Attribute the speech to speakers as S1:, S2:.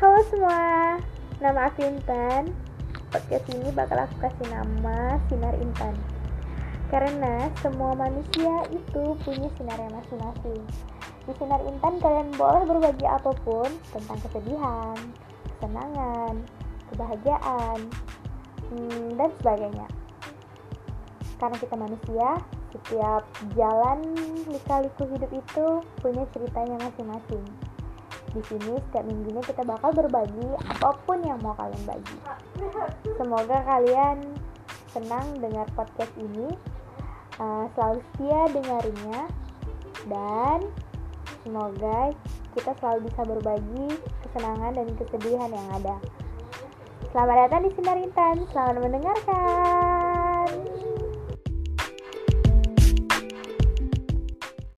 S1: semua, nama aku Intan. Podcast ini bakal aku kasih nama Sinar Intan. Karena semua manusia itu punya sinarnya masing-masing. Di Sinar Intan kalian boleh berbagi apa pun tentang kesedihan, kesenangan, kebahagiaan, hmm, dan sebagainya. Karena kita manusia, setiap jalan lika-liku hidup itu punya ceritanya masing-masing. Di sini setiap minggunya kita bakal berbagi apa pun yang mau kalian bagi. Semoga kalian senang dengar podcast ini, uh, selalu setia dengarinya, dan semoga kita selalu bisa berbagi kesenangan dan kesedihan yang ada. Selamat datang di Sinar Intan, selamat mendengarkan.